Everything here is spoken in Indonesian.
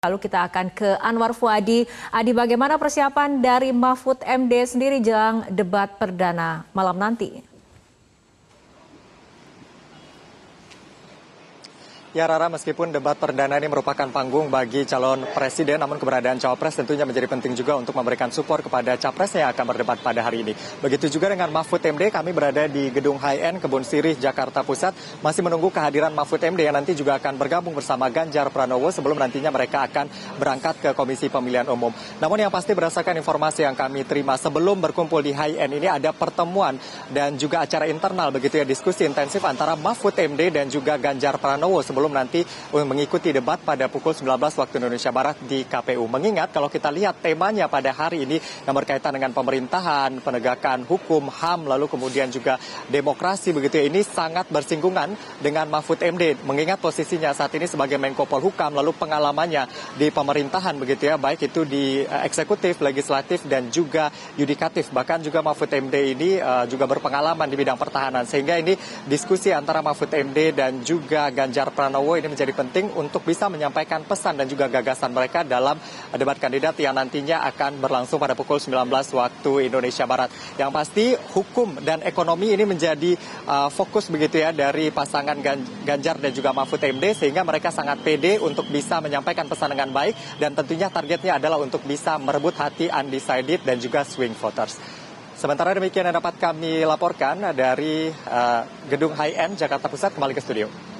Lalu kita akan ke Anwar Fuadi. Adi, bagaimana persiapan dari Mahfud MD sendiri jelang debat perdana malam nanti? Ya Rara, meskipun debat perdana ini merupakan panggung bagi calon presiden, namun keberadaan cawapres tentunya menjadi penting juga untuk memberikan support kepada capres yang akan berdebat pada hari ini. Begitu juga dengan Mahfud MD, kami berada di Gedung High End Kebun Sirih, Jakarta Pusat, masih menunggu kehadiran Mahfud MD yang nanti juga akan bergabung bersama Ganjar Pranowo sebelum nantinya mereka akan berangkat ke Komisi Pemilihan Umum. Namun yang pasti berdasarkan informasi yang kami terima sebelum berkumpul di High End ini ada pertemuan dan juga acara internal begitu ya diskusi intensif antara Mahfud MD dan juga Ganjar Pranowo sebelum sebelum nanti mengikuti debat pada pukul 19 waktu Indonesia Barat di KPU. Mengingat kalau kita lihat temanya pada hari ini yang berkaitan dengan pemerintahan, penegakan hukum, HAM, lalu kemudian juga demokrasi begitu ya, ini sangat bersinggungan dengan Mahfud MD. Mengingat posisinya saat ini sebagai Menko Polhukam, lalu pengalamannya di pemerintahan begitu ya, baik itu di eh, eksekutif, legislatif, dan juga yudikatif. Bahkan juga Mahfud MD ini uh, juga berpengalaman di bidang pertahanan. Sehingga ini diskusi antara Mahfud MD dan juga Ganjar Pranowo Pranowo ini menjadi penting untuk bisa menyampaikan pesan dan juga gagasan mereka dalam debat kandidat yang nantinya akan berlangsung pada pukul 19 waktu Indonesia Barat. Yang pasti hukum dan ekonomi ini menjadi uh, fokus begitu ya dari pasangan Ganjar dan juga Mahfud MD sehingga mereka sangat pede untuk bisa menyampaikan pesan dengan baik dan tentunya targetnya adalah untuk bisa merebut hati undecided dan juga swing voters. Sementara demikian yang dapat kami laporkan dari uh, Gedung High End Jakarta Pusat kembali ke studio.